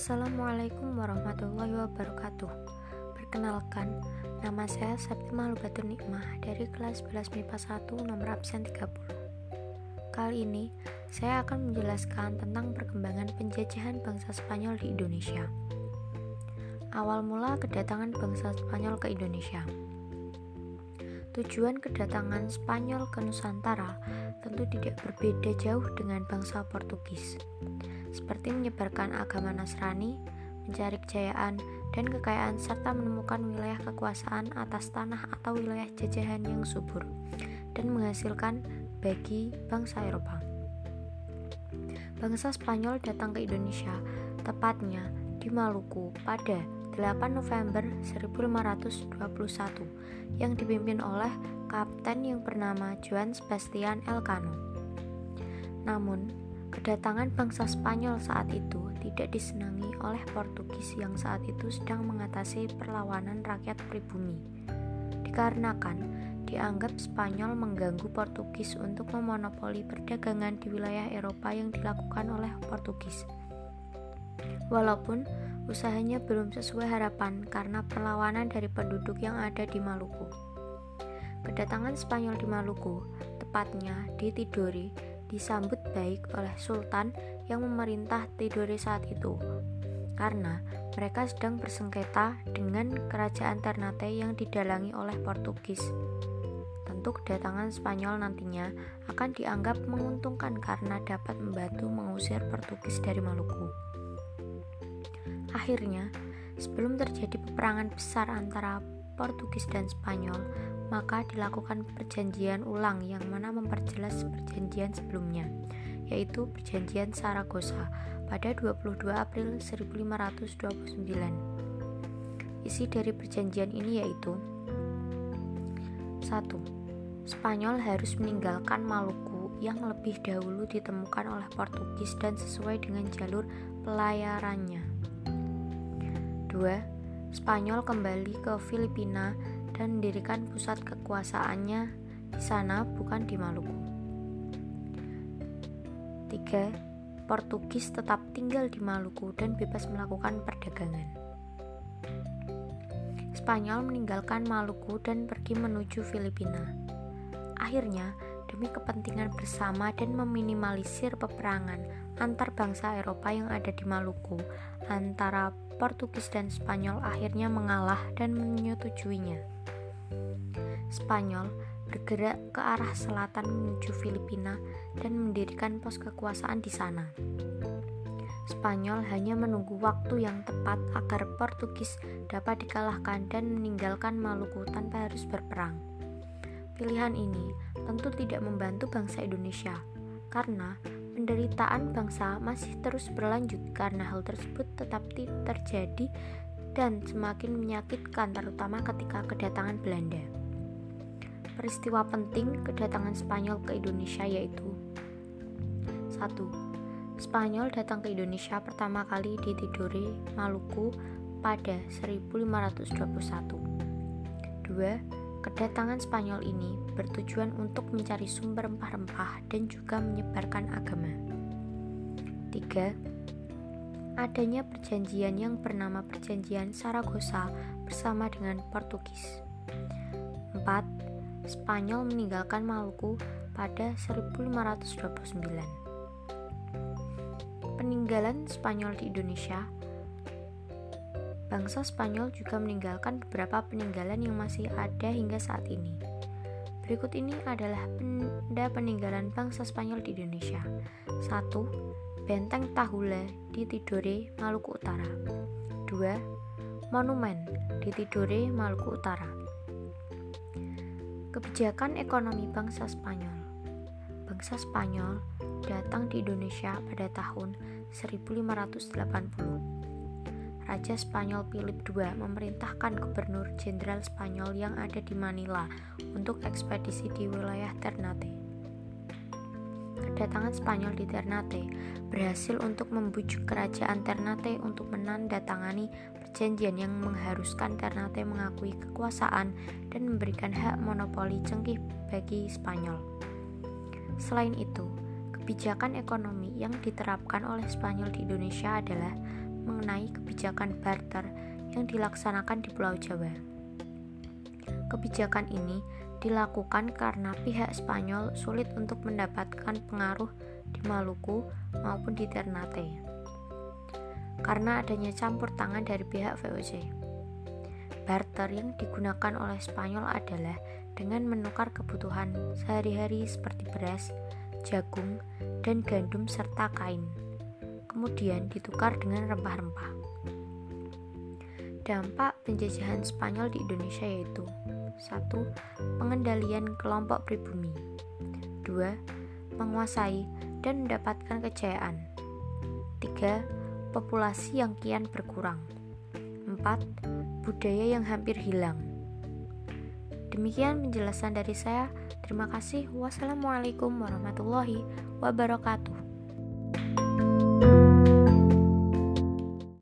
Assalamualaikum warahmatullahi wabarakatuh. Perkenalkan, nama saya Septima Lubatun Nikmah dari kelas 11 MIPA 1 nomor absen 30 Kali ini, saya akan menjelaskan tentang perkembangan penjajahan bangsa Spanyol di Indonesia. Awal mula kedatangan bangsa Spanyol ke Indonesia. Tujuan kedatangan Spanyol ke Nusantara tentu tidak berbeda jauh dengan bangsa Portugis seperti menyebarkan agama Nasrani, mencari kejayaan dan kekayaan serta menemukan wilayah kekuasaan atas tanah atau wilayah jajahan yang subur dan menghasilkan bagi bangsa Eropa. Bangsa Spanyol datang ke Indonesia, tepatnya di Maluku pada 8 November 1521 yang dipimpin oleh kapten yang bernama Juan Sebastian Elcano. Namun, Kedatangan bangsa Spanyol saat itu tidak disenangi oleh Portugis yang saat itu sedang mengatasi perlawanan rakyat pribumi. Dikarenakan dianggap Spanyol mengganggu Portugis untuk memonopoli perdagangan di wilayah Eropa yang dilakukan oleh Portugis. Walaupun usahanya belum sesuai harapan karena perlawanan dari penduduk yang ada di Maluku. Kedatangan Spanyol di Maluku, tepatnya di Tidore, disambut baik oleh sultan yang memerintah Tidore saat itu karena mereka sedang bersengketa dengan kerajaan Ternate yang didalangi oleh Portugis. Tentu kedatangan Spanyol nantinya akan dianggap menguntungkan karena dapat membantu mengusir Portugis dari Maluku. Akhirnya, sebelum terjadi peperangan besar antara Portugis dan Spanyol, maka dilakukan perjanjian ulang yang mana memperjelas perjanjian sebelumnya, yaitu perjanjian Saragossa pada 22 April 1529. Isi dari perjanjian ini yaitu 1. Spanyol harus meninggalkan Maluku yang lebih dahulu ditemukan oleh Portugis dan sesuai dengan jalur pelayarannya. 2 Spanyol kembali ke Filipina dan mendirikan pusat kekuasaannya di sana bukan di Maluku. 3. Portugis tetap tinggal di Maluku dan bebas melakukan perdagangan. Spanyol meninggalkan Maluku dan pergi menuju Filipina. Akhirnya, demi kepentingan bersama dan meminimalisir peperangan antar bangsa Eropa yang ada di Maluku antara Portugis dan Spanyol akhirnya mengalah dan menyetujuinya. Spanyol bergerak ke arah selatan menuju Filipina dan mendirikan pos kekuasaan di sana. Spanyol hanya menunggu waktu yang tepat agar Portugis dapat dikalahkan dan meninggalkan Maluku tanpa harus berperang. Pilihan ini tentu tidak membantu bangsa Indonesia, karena penderitaan bangsa masih terus berlanjut karena hal tersebut tetap terjadi dan semakin menyakitkan terutama ketika kedatangan Belanda. Peristiwa penting kedatangan Spanyol ke Indonesia yaitu 1. Spanyol datang ke Indonesia pertama kali di Tidore, Maluku pada 1521. 2 Kedatangan Spanyol ini bertujuan untuk mencari sumber rempah-rempah dan juga menyebarkan agama. 3. Adanya perjanjian yang bernama Perjanjian Saragossa bersama dengan Portugis. 4. Spanyol meninggalkan Maluku pada 1529. Peninggalan Spanyol di Indonesia bangsa Spanyol juga meninggalkan beberapa peninggalan yang masih ada hingga saat ini. Berikut ini adalah benda peninggalan bangsa Spanyol di Indonesia. 1. Benteng Tahula di Tidore, Maluku Utara. 2. Monumen di Tidore, Maluku Utara. Kebijakan ekonomi bangsa Spanyol. Bangsa Spanyol datang di Indonesia pada tahun 1580 Raja Spanyol Philip II memerintahkan gubernur jenderal Spanyol yang ada di Manila untuk ekspedisi di wilayah Ternate. Kedatangan Spanyol di Ternate berhasil untuk membujuk kerajaan Ternate untuk menandatangani perjanjian yang mengharuskan Ternate mengakui kekuasaan dan memberikan hak monopoli cengkih bagi Spanyol. Selain itu, kebijakan ekonomi yang diterapkan oleh Spanyol di Indonesia adalah mengenai kebijakan barter yang dilaksanakan di Pulau Jawa. Kebijakan ini dilakukan karena pihak Spanyol sulit untuk mendapatkan pengaruh di Maluku maupun di Ternate karena adanya campur tangan dari pihak VOC. Barter yang digunakan oleh Spanyol adalah dengan menukar kebutuhan sehari-hari seperti beras, jagung, dan gandum serta kain. Kemudian ditukar dengan rempah-rempah. Dampak penjajahan Spanyol di Indonesia yaitu 1. Pengendalian kelompok pribumi 2. Menguasai dan mendapatkan kejayaan 3. Populasi yang kian berkurang 4. Budaya yang hampir hilang Demikian penjelasan dari saya. Terima kasih. Wassalamualaikum warahmatullahi wabarakatuh.